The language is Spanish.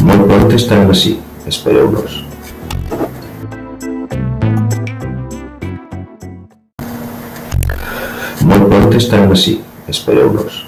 Molt pronto estarán así, espereu-los. Molt pronto estarán así, espereu-los.